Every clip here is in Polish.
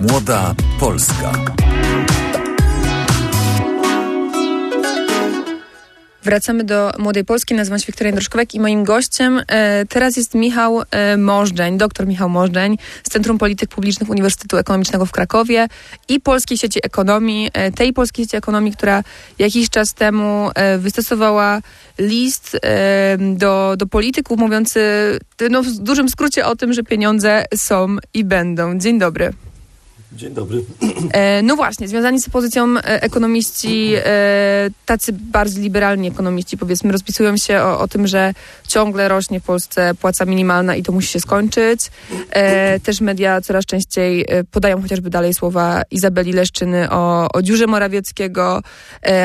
Młoda Polska. Wracamy do Młodej Polski. Nazywam się Wiktoria Droszkowek i moim gościem e, teraz jest Michał e, Możdżeń, doktor Michał Możdżeń z Centrum Polityk Publicznych Uniwersytetu Ekonomicznego w Krakowie i Polskiej Sieci Ekonomii, e, tej Polskiej Sieci Ekonomii, która jakiś czas temu e, wystosowała list e, do, do polityków mówiący no, w dużym skrócie o tym, że pieniądze są i będą. Dzień dobry. Dzień dobry. E, no właśnie, związani z pozycją e, ekonomiści, e, tacy bardziej liberalni ekonomiści, powiedzmy, rozpisują się o, o, tym, że ciągle rośnie w Polsce płaca minimalna i to musi się skończyć. Też media coraz częściej podają chociażby dalej słowa Izabeli Leszczyny o, o dziurze Morawieckiego,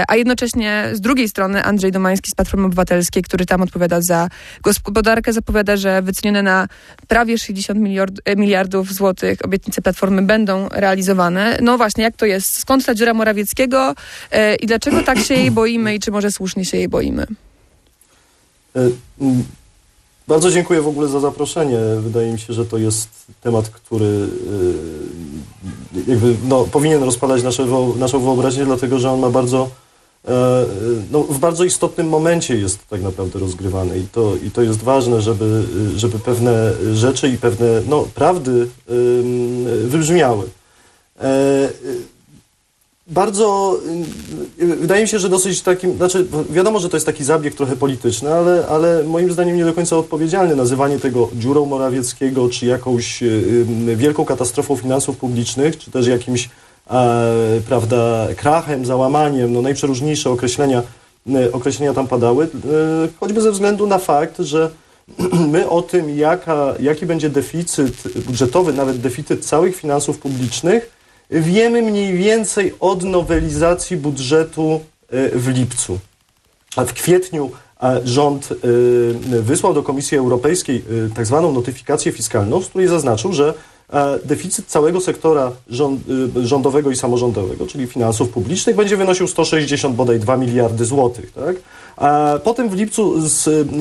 a jednocześnie z drugiej strony Andrzej Domański z Platformy Obywatelskiej, który tam odpowiada za gospodarkę, zapowiada, że wycenione na prawie 60 miliard, miliardów złotych obietnice Platformy będą realizowane. No właśnie, jak to jest? Skąd ta dziura Morawieckiego e, i dlaczego tak się jej boimy i czy może słusznie się jej boimy? E, bardzo dziękuję w ogóle za zaproszenie. Wydaje mi się, że to jest temat, który e, jakby, no, powinien rozpalać nasze, naszą wyobraźnię, dlatego że on ma bardzo no, w bardzo istotnym momencie jest tak naprawdę rozgrywany i to, i to jest ważne, żeby, żeby pewne rzeczy i pewne no, prawdy wybrzmiały. E, bardzo, e, wydaje mi się, że dosyć takim, znaczy wiadomo, że to jest taki zabieg trochę polityczny, ale, ale moim zdaniem nie do końca odpowiedzialny. Nazywanie tego dziurą Morawieckiego, czy jakąś e, wielką katastrofą finansów publicznych, czy też jakimś, e, prawda, krachem, załamaniem, no najprzeróżniejsze określenia, określenia tam padały, choćby ze względu na fakt, że my o tym, jaka, jaki będzie deficyt budżetowy, nawet deficyt całych finansów publicznych, wiemy mniej więcej od nowelizacji budżetu e, w lipcu. A w kwietniu rząd e, wysłał do Komisji Europejskiej e, tak zwaną notyfikację fiskalną, z której zaznaczył, że deficyt całego sektora rządowego i samorządowego, czyli finansów publicznych, będzie wynosił 160 bodaj 2 miliardy złotych. Tak? A potem w lipcu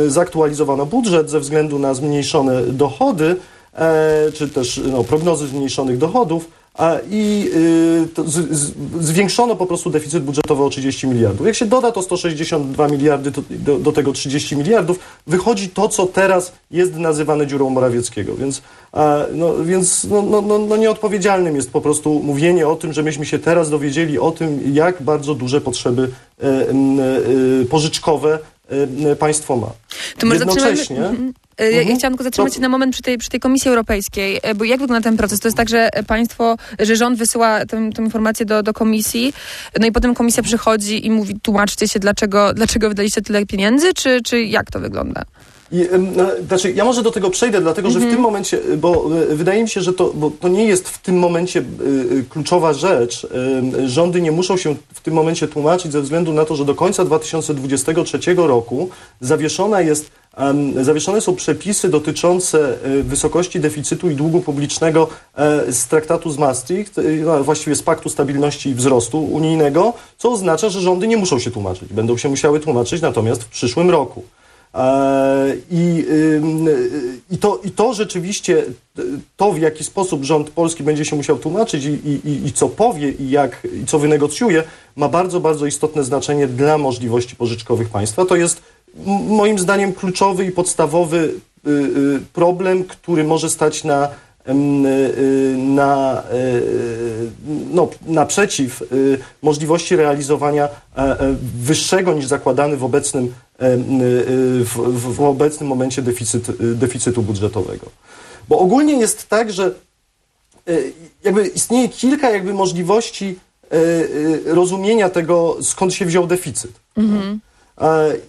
zaktualizowano budżet ze względu na zmniejszone dochody, czy też no, prognozy zmniejszonych dochodów, i y, z, z, zwiększono po prostu deficyt budżetowy o 30 miliardów. Jak się doda to 162 miliardy do, do, do, tego 30 miliardów, wychodzi to, co teraz jest nazywane dziurą Morawieckiego. Więc, no, więc no, no, no, no nieodpowiedzialnym jest po prostu mówienie o tym, że myśmy się teraz dowiedzieli o tym, jak bardzo duże potrzeby e, e, pożyczkowe e, państwo ma. To może Jednocześnie... Zaczynamy... Ja, mhm. ja chciałam tylko zatrzymać się na moment przy tej, przy tej Komisji Europejskiej, e, bo jak wygląda ten proces? To jest tak, że państwo, że rząd wysyła tę, tę informację do, do komisji, no i potem komisja przychodzi i mówi, tłumaczcie się, dlaczego, dlaczego wydaliście tyle pieniędzy, czy, czy jak to wygląda? I, no, znaczy, ja może do tego przejdę, dlatego że w mhm. tym momencie, bo e, wydaje mi się, że to, bo to nie jest w tym momencie kluczowa rzecz. Rządy nie muszą się w tym momencie tłumaczyć ze względu na to, że do końca 2023 roku zawieszona jest Zawieszone są przepisy dotyczące wysokości deficytu i długu publicznego z traktatu z Maastricht, no, właściwie z Paktu Stabilności i Wzrostu Unijnego, co oznacza, że rządy nie muszą się tłumaczyć. Będą się musiały tłumaczyć natomiast w przyszłym roku. I, i, to, I to rzeczywiście, to w jaki sposób rząd polski będzie się musiał tłumaczyć i, i, i co powie i, jak, i co wynegocjuje, ma bardzo, bardzo istotne znaczenie dla możliwości pożyczkowych państwa. To jest moim zdaniem kluczowy i podstawowy y, y, problem, który może stać na y, na, no, naprzeciw możliwości realizowania e, e, wyższego niż zakładany w obecnym w, w, obecnym momencie deficyt, deficytu budżetowego. Bo ogólnie jest tak, że jakby istnieje kilka jakby możliwości rozumienia tego, skąd się wziął deficyt. Mhm.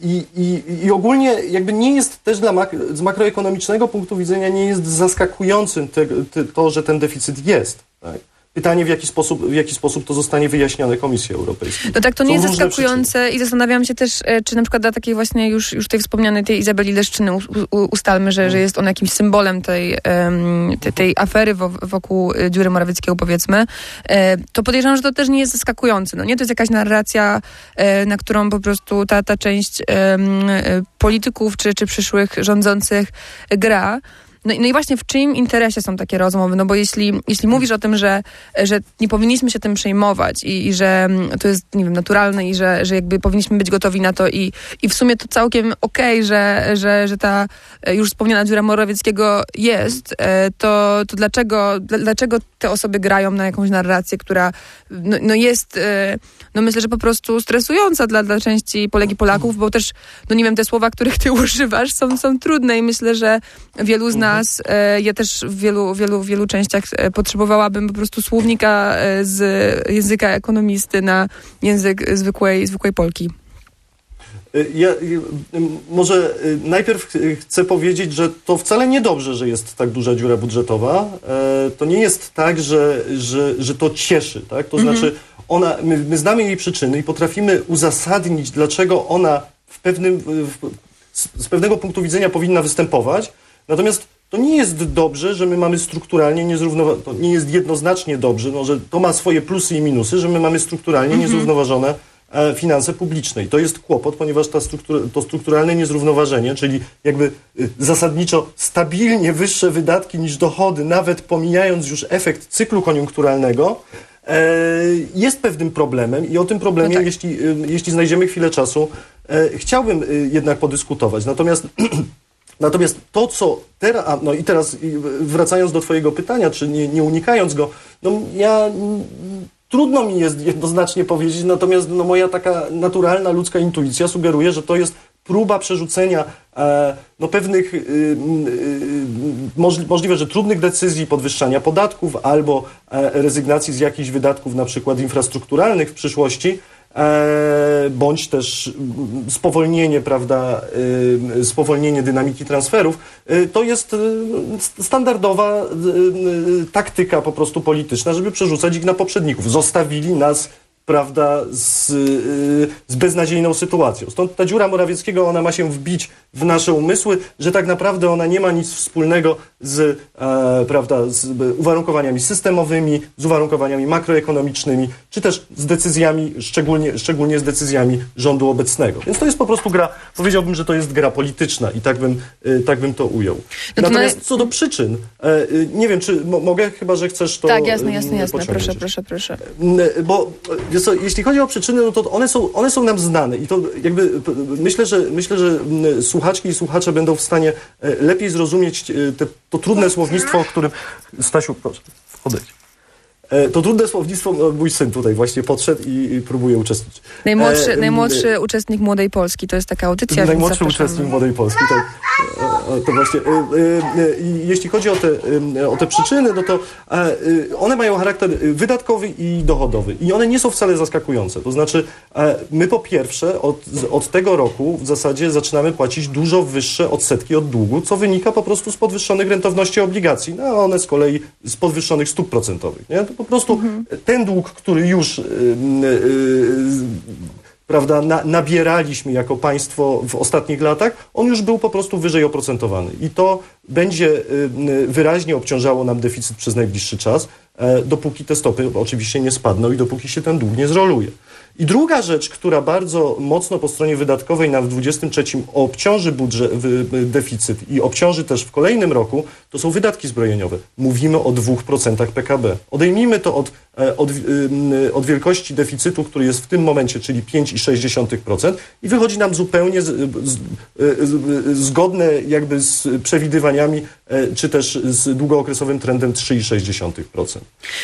I, i, I ogólnie jakby nie jest też dla mak z makroekonomicznego punktu widzenia nie jest zaskakującym te, te, to, że ten deficyt jest. Tak? Pytanie, w jaki, sposób, w jaki sposób to zostanie wyjaśnione Komisji Europejskiej. No tak, to nie jest zaskakujące przyczyny. i zastanawiam się też, e, czy na przykład dla takiej właśnie już, już tej wspomnianej tej Izabeli Leszczyny ustalmy, że, że mm. jest on jakimś symbolem tej, tej, tej afery wokół e, dziury Morawieckiego, powiedzmy, e, to podejrzewam, że to też nie jest zaskakujące. No nie, to jest jakaś narracja, na którą po prostu ta, ta część polityków czy, czy przyszłych rządzących gra. No, i- no i właśnie w czyim interesie są takie rozmowy? No bo jeśli, jeśli mówisz o tym, że, że nie powinniśmy się tym przejmować i, i że mm, to jest, nie wiem, naturalne i że, że jakby powinniśmy być gotowi na to i, i w sumie to całkiem okej, że, że, że ta e, już wspomniana dziura Morawieckiego jest, e, to, to dlaczego, dla- dlaczego te osoby grają na jakąś narrację, która no, no jest, e, no myślę, że po prostu stresująca dla, dla części Polek i Polaków, bo też, no nie wiem, te słowa, których ty używasz są, są trudne i myślę, że wielu z nas, e, ja też w wielu, wielu, wielu częściach e, potrzebowałabym po prostu słownika e, z języka ekonomisty na język zwykłej, zwykłej Polki. Ja może najpierw chcę powiedzieć, że to wcale niedobrze, że jest tak duża dziura budżetowa. To nie jest tak, że, że, że to cieszy. Tak? To znaczy, ona, my, my znamy jej przyczyny i potrafimy uzasadnić, dlaczego ona w pewnym, w, z, z pewnego punktu widzenia powinna występować. Natomiast to nie jest dobrze, że my mamy strukturalnie niezrównoważone, to nie jest jednoznacznie dobrze, no, że to ma swoje plusy i minusy, że my mamy strukturalnie niezrównoważone e, finanse publiczne. I to jest kłopot, ponieważ ta struktura, to strukturalne niezrównoważenie, czyli jakby y, zasadniczo stabilnie wyższe wydatki niż dochody, nawet pomijając już efekt cyklu koniunkturalnego, e, jest pewnym problemem i o tym problemie, No tak. jeśli, y, jeśli znajdziemy chwilę czasu, e, chciałbym y, jednak podyskutować. Natomiast Natomiast to, co teraz, no i teraz y, wracając do Twojego pytania, czy nie, nie unikając go, no ja trudno mi jest jednoznacznie powiedzieć, natomiast no, moja taka naturalna ludzka intuicja sugeruje, że to jest próba przerzucenia e, no, pewnych y, y, możli, możliwe, że trudnych decyzji, podwyższania podatków albo e, rezygnacji z jakichś wydatków, na przykład infrastrukturalnych w przyszłości, bądź też mm, spowolnienie, prawda, y, spowolnienie dynamiki transferów, y, to jest y, st- standardowa taktyka po prostu polityczna, żeby przerzucać ich na poprzedników. Zostawili nas prawda, z, y, z beznadziejną sytuacją. Stąd ta dziura Morawieckiego, ona ma się wbić w nasze umysły, że tak naprawdę ona nie ma nic wspólnego z, e, prawda, z uwarunkowaniami systemowymi, z uwarunkowaniami makroekonomicznymi, czy też z decyzjami, szczególnie, szczególnie z decyzjami rządu obecnego. Więc to jest po prostu gra, powiedziałbym, że to jest gra polityczna i tak bym, y, tak bym to ujął. to Natomiast co do przyczyn, e, y, nie wiem, czy mo- mogę, chyba że chcesz to tak, jasne, jasne, jasne. Proszę, proszę, proszę. Bo wiesz co, jeśli chodzi o przyczyny, no to one są, one są nam znane i to jakby myślę, że myślę, że słuchaczki i słuchacze będą w stanie e, lepiej zrozumieć e, te, to trudne słownictwo, o którym Stasiu, proszę, odejdź. E, To trudne słownictwo, no, mój syn tutaj właśnie podszedł i, i próbuje uczestniczyć. Najmłodszy, E, najmłodszy uczestnik Młodej Polski, to jest taka audycja. Najmłodszy zapraszamy. uczestnik Młodej Polski, tak. E, e, To właśnie. e, e, e, Jeśli chodzi o te, e, o te przyczyny, no to e, e, one mają charakter e, wydatkowy i dochodowy. I one nie są wcale zaskakujące. To znaczy, e, my po pierwsze od, od tego roku w zasadzie zaczynamy płacić dużo wyższe odsetki od długu, co wynika po prostu z podwyższonych rentowności obligacji, no a one z kolei z podwyższonych stóp procentowych. Nie? Po prostu ten dług, który już e, e, prawda, na, nabieraliśmy jako państwo w ostatnich latach, on już był po prostu wyżej oprocentowany. I to będzie y, y, wyraźnie obciążało nam deficyt przez najbliższy czas, e, dopóki te stopy oczywiście nie spadną i dopóki się ten dług nie zroluje. I druga rzecz, która bardzo mocno po stronie wydatkowej nam w 2023 obciąży budżet, deficyt i obciąży też w kolejnym roku, to są wydatki zbrojeniowe. Mówimy o 2% PKB. Odejmijmy to od, od, y, od wielkości deficytu, który jest w tym momencie, czyli 5,6% i wychodzi nam zupełnie z, z, z, zgodne jakby z przewidywaniami, e, czy też z długookresowym trendem 3,6%.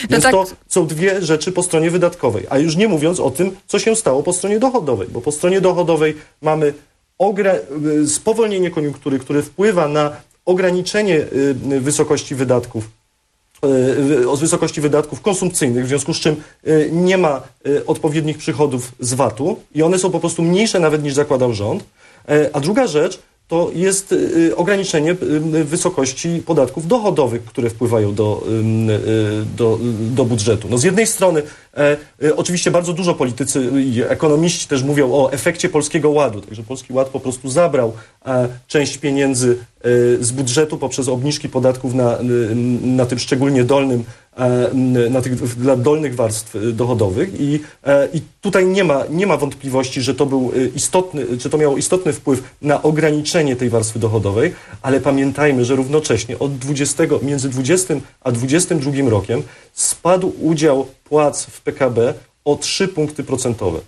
Więc tak. to są dwie rzeczy po stronie wydatkowej, a już nie mówiąc o tym, co się stało po stronie dochodowej, bo po stronie dochodowej mamy spowolnienie koniunktury, które wpływa na ograniczenie wysokości wydatków y, o wysokości wydatków konsumpcyjnych, w związku z czym y, nie ma y, odpowiednich przychodów z VAT-u i one są po prostu mniejsze nawet niż zakładał rząd. E, A druga rzecz to jest ograniczenie wysokości podatków dochodowych, które wpływają do, do, do budżetu. No z jednej strony e, oczywiście bardzo dużo politycy i ekonomiści też mówią o efekcie Polskiego Ładu, także Polski Ład po prostu zabrał e, część pieniędzy z budżetu poprzez obniżki podatków na, na tym szczególnie dolnym E, na tych, dla dolnych warstw e, dochodowych i, e, i tutaj nie ma, nie ma wątpliwości, że to był istotny, że to miało istotny wpływ na ograniczenie tej warstwy dochodowej, ale pamiętajmy, że równocześnie od 20, między 20 a 22 rokiem spadł udział płac w PKB o 3 punkty procentowe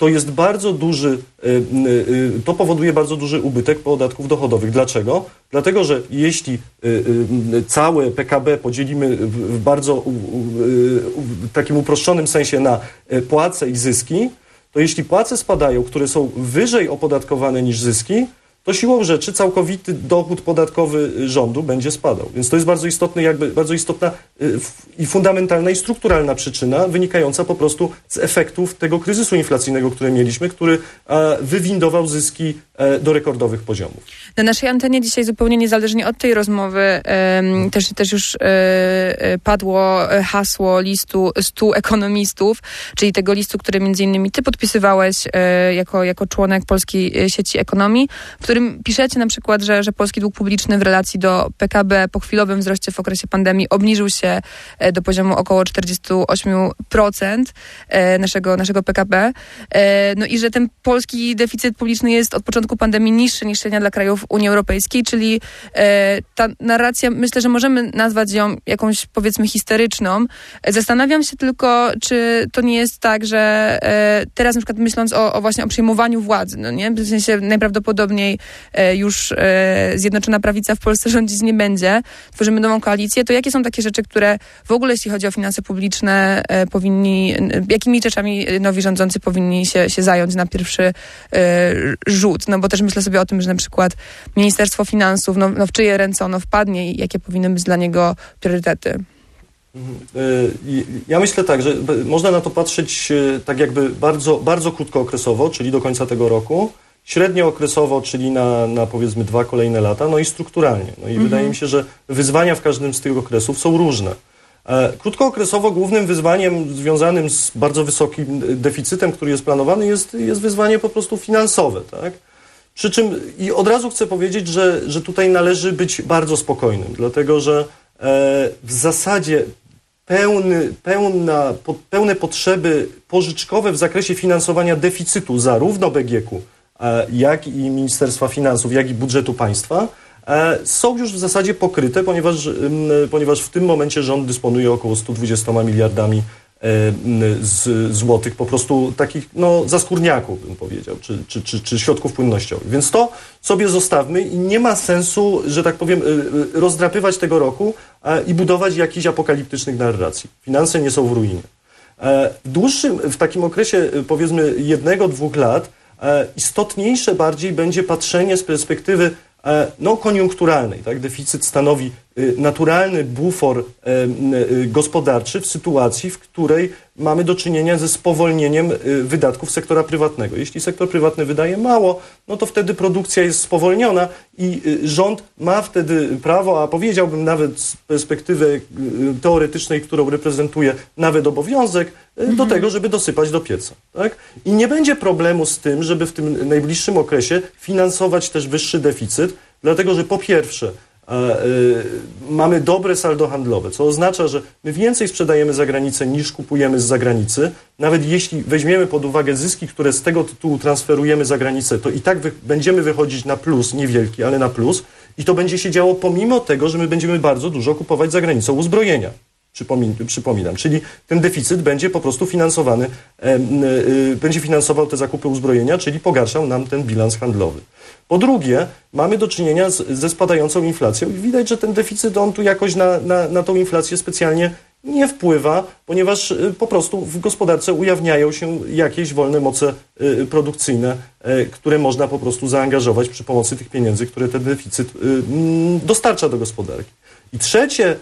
to jest bardzo duży, y, y, y, to powoduje bardzo duży ubytek podatków dochodowych. Dlaczego? Dlatego, że jeśli całe PKB podzielimy w bardzo takim uproszczonym sensie na płace i zyski, to jeśli płace spadają, które są wyżej opodatkowane niż zyski, to siłą rzeczy całkowity dochód podatkowy rządu będzie spadał. Więc to jest bardzo istotny, jakby bardzo istotna y, i fundamentalna i strukturalna przyczyna wynikająca po prostu z efektów tego kryzysu inflacyjnego, który mieliśmy, który wywindował zyski e, do rekordowych poziomów. Na naszej antenie dzisiaj zupełnie niezależnie od tej rozmowy też, też już e, e, padło hasło listu 100 ekonomistów, czyli tego listu, który między innymi ty podpisywałeś jako, jako członek Polskiej Sieci Ekonomii, którym piszecie na przykład, że, że polski dług publiczny w relacji do PKB po chwilowym wzroście w okresie pandemii obniżył się e, do poziomu około 48% e, naszego, naszego PKB. E, no i że ten polski deficyt publiczny jest od początku pandemii niższy niż średnia dla krajów Unii Europejskiej, czyli ta narracja, myślę, że możemy nazwać ją jakąś powiedzmy historyczną. Zastanawiam się tylko, czy to nie jest tak, że teraz na przykład myśląc o, o właśnie o przyjmowaniu władzy, no nie? W sensie najprawdopodobniej już e, Zjednoczona Prawica w Polsce rządzić nie będzie, tworzymy nową koalicję, to jakie są takie rzeczy, które w ogóle jeśli chodzi o finanse publiczne e, powinni, jakimi rzeczami nowi rządzący powinni się, się zająć na pierwszy rzut? No bo też myślę sobie o tym, że na przykład Ministerstwo Finansów, no, no w czyje ręce ono wpadnie i jakie powinny być dla niego priorytety? Mhm. Ja myślę tak, że można na to patrzeć tak jakby bardzo, bardzo krótkookresowo, czyli do końca tego roku, średniookresowo, czyli na, na powiedzmy dwa kolejne lata, no i strukturalnie. No i mhm. wydaje mi się, że wyzwania w każdym z tych okresów są różne. E, krótkookresowo głównym wyzwaniem związanym z bardzo wysokim deficytem, który jest planowany, jest, jest wyzwanie po prostu finansowe. Tak? Przy czym i od razu chcę powiedzieć, że, że tutaj należy być bardzo spokojnym, dlatego że e, w zasadzie pełny, pełna, po, pełne potrzeby pożyczkowe w zakresie finansowania deficytu zarówno BGK-u, jak i Ministerstwa Finansów, jak i budżetu państwa, e, są już w zasadzie pokryte, ponieważ, ponieważ w tym momencie rząd dysponuje około 120 miliardami e, z złotych, po prostu takich no, zaskórniaków, bym powiedział, czy, czy, czy, czy środków płynnościowych. Więc to sobie zostawmy i nie ma sensu, że tak powiem, rozdrapywać tego roku i budować jakichś apokaliptycznych narracji. Finanse nie są w ruinie. W dłuższym, w takim okresie powiedzmy jednego, dwóch lat E, istotniejsze bardziej będzie patrzenie z perspektywy e, no, koniunkturalnej. Tak? Deficyt stanowi naturalny bufor e, y, gospodarczy w sytuacji, w której mamy do czynienia ze spowolnieniem y, wydatków sektora prywatnego. Jeśli sektor prywatny wydaje mało, no to wtedy produkcja jest spowolniona i rząd ma wtedy prawo, a powiedziałbym nawet z perspektywy teoretycznej, którą reprezentuje, nawet obowiązek mhm. do tego, żeby dosypać do pieca. Tak? I nie będzie problemu z tym, żeby w tym najbliższym okresie finansować też wyższy deficyt, dlatego że po pierwsze, mamy dobre saldo handlowe, co oznacza, że my więcej sprzedajemy za granicę niż kupujemy z zagranicy. Nawet jeśli weźmiemy pod uwagę zyski, które z tego tytułu transferujemy za granicę, to i tak wy będziemy wychodzić na plus, niewielki, ale na plus. I to będzie się działo pomimo tego, że my będziemy bardzo dużo kupować za granicą uzbrojenia. Przypominam. Czyli ten deficyt będzie po prostu finansowany, e, e, będzie finansował te zakupy uzbrojenia, czyli pogarszał nam ten bilans handlowy. Po drugie, mamy do czynienia z, ze spadającą inflacją i widać, że ten deficyt on tu jakoś na, na, na tą inflację specjalnie nie wpływa, ponieważ y, po prostu w gospodarce ujawniają się jakieś wolne moce y, produkcyjne, y, które można po prostu zaangażować przy pomocy tych pieniędzy, które ten deficyt dostarcza do gospodarki. I trzecie,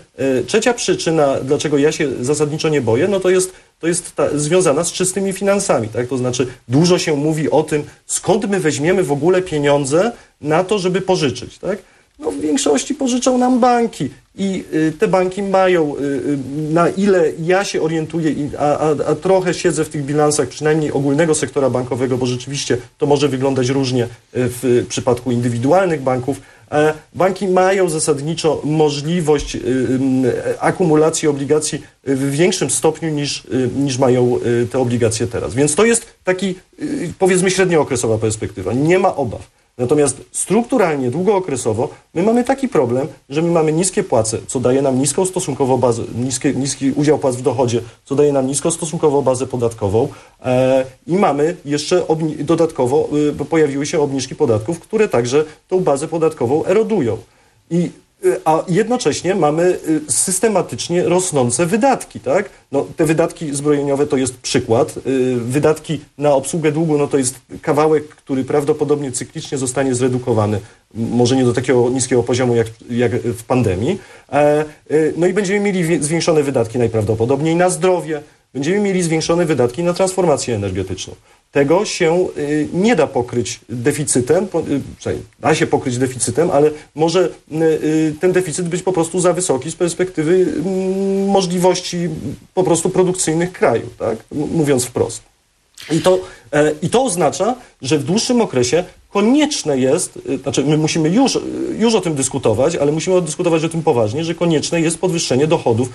trzecia przyczyna, dlaczego ja się zasadniczo nie boję, no to jest to jest ta, związana z czystymi finansami. Tak? To znaczy, dużo się mówi o tym, skąd my weźmiemy w ogóle pieniądze na to, żeby pożyczyć. Tak? No, w większości pożyczą nam banki i y, te banki mają, y, y, na ile ja się orientuję, a, a, a, trochę siedzę w tych bilansach, przynajmniej ogólnego sektora bankowego, bo rzeczywiście to może wyglądać różnie w przypadku indywidualnych banków, E, banki mają zasadniczo możliwość akumulacji obligacji w większym stopniu niż, niż mają te obligacje teraz. Więc to jest taki, powiedzmy, średniookresowa perspektywa. Nie ma obaw. Natomiast strukturalnie, długookresowo, my mamy taki problem, że my mamy niskie płace, co daje nam niską stosunkowo bazę, niskie, niski udział płac w dochodzie, co daje nam niską stosunkowo bazę podatkową e, i mamy jeszcze dodatkowo y, pojawiły się obniżki podatków, które także tą bazę podatkową erodują. I a jednocześnie mamy y, systematycznie rosnące wydatki, tak? No, te wydatki zbrojeniowe to jest przykład. Y, Wydatki na obsługę długu no, to jest kawałek, który prawdopodobnie cyklicznie zostanie zredukowany. Może nie do takiego niskiego poziomu jak, jak w pandemii. E, y, No i będziemy mieli zwiększone wydatki najprawdopodobniej na zdrowie, będziemy mieli zwiększone wydatki na transformację energetyczną. Tego się y, nie da pokryć deficytem, y, da się pokryć deficytem, ale może y, ten deficyt być po prostu za wysoki z perspektywy mm, możliwości po prostu produkcyjnych kraju, tak? Mówiąc wprost. I to, e, I to oznacza, że w dłuższym okresie konieczne jest, znaczy my musimy już, już o tym dyskutować, ale musimy dyskutować o tym poważnie, że konieczne jest podwyższenie dochodów,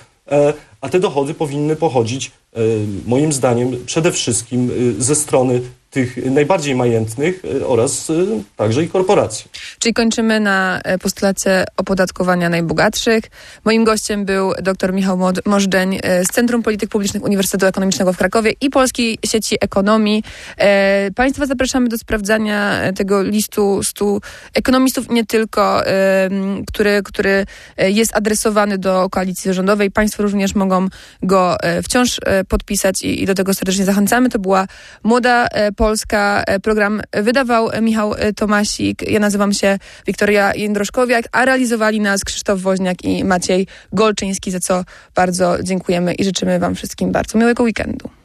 a te dochody powinny pochodzić, e, moim zdaniem, przede wszystkim y, ze strony tych najbardziej majętnych y, oraz y, także i korporacji. Czyli kończymy na e, postulacie opodatkowania najbogatszych. Moim gościem był dr Michał Możdżeń e, z Centrum Polityk Publicznych Uniwersytetu Ekonomicznego w Krakowie i Polskiej Sieci Ekonomii. E, Państwa zapraszamy do sprawdzania e, tego listu stu ekonomistów, nie tylko, e, który, który e, jest adresowany do koalicji rządowej. Państwo również mogą go e, wciąż e, podpisać i, i do tego serdecznie zachęcamy. To była Młoda e, Polska. E, Program wydawał Michał e, Tomasik. Ja nazywam się Wiktoria Jędroszkowiak, a realizowali nas Krzysztof Woźniak i Maciej Golczyński, za co bardzo dziękujemy i życzymy Wam wszystkim bardzo miłego weekendu.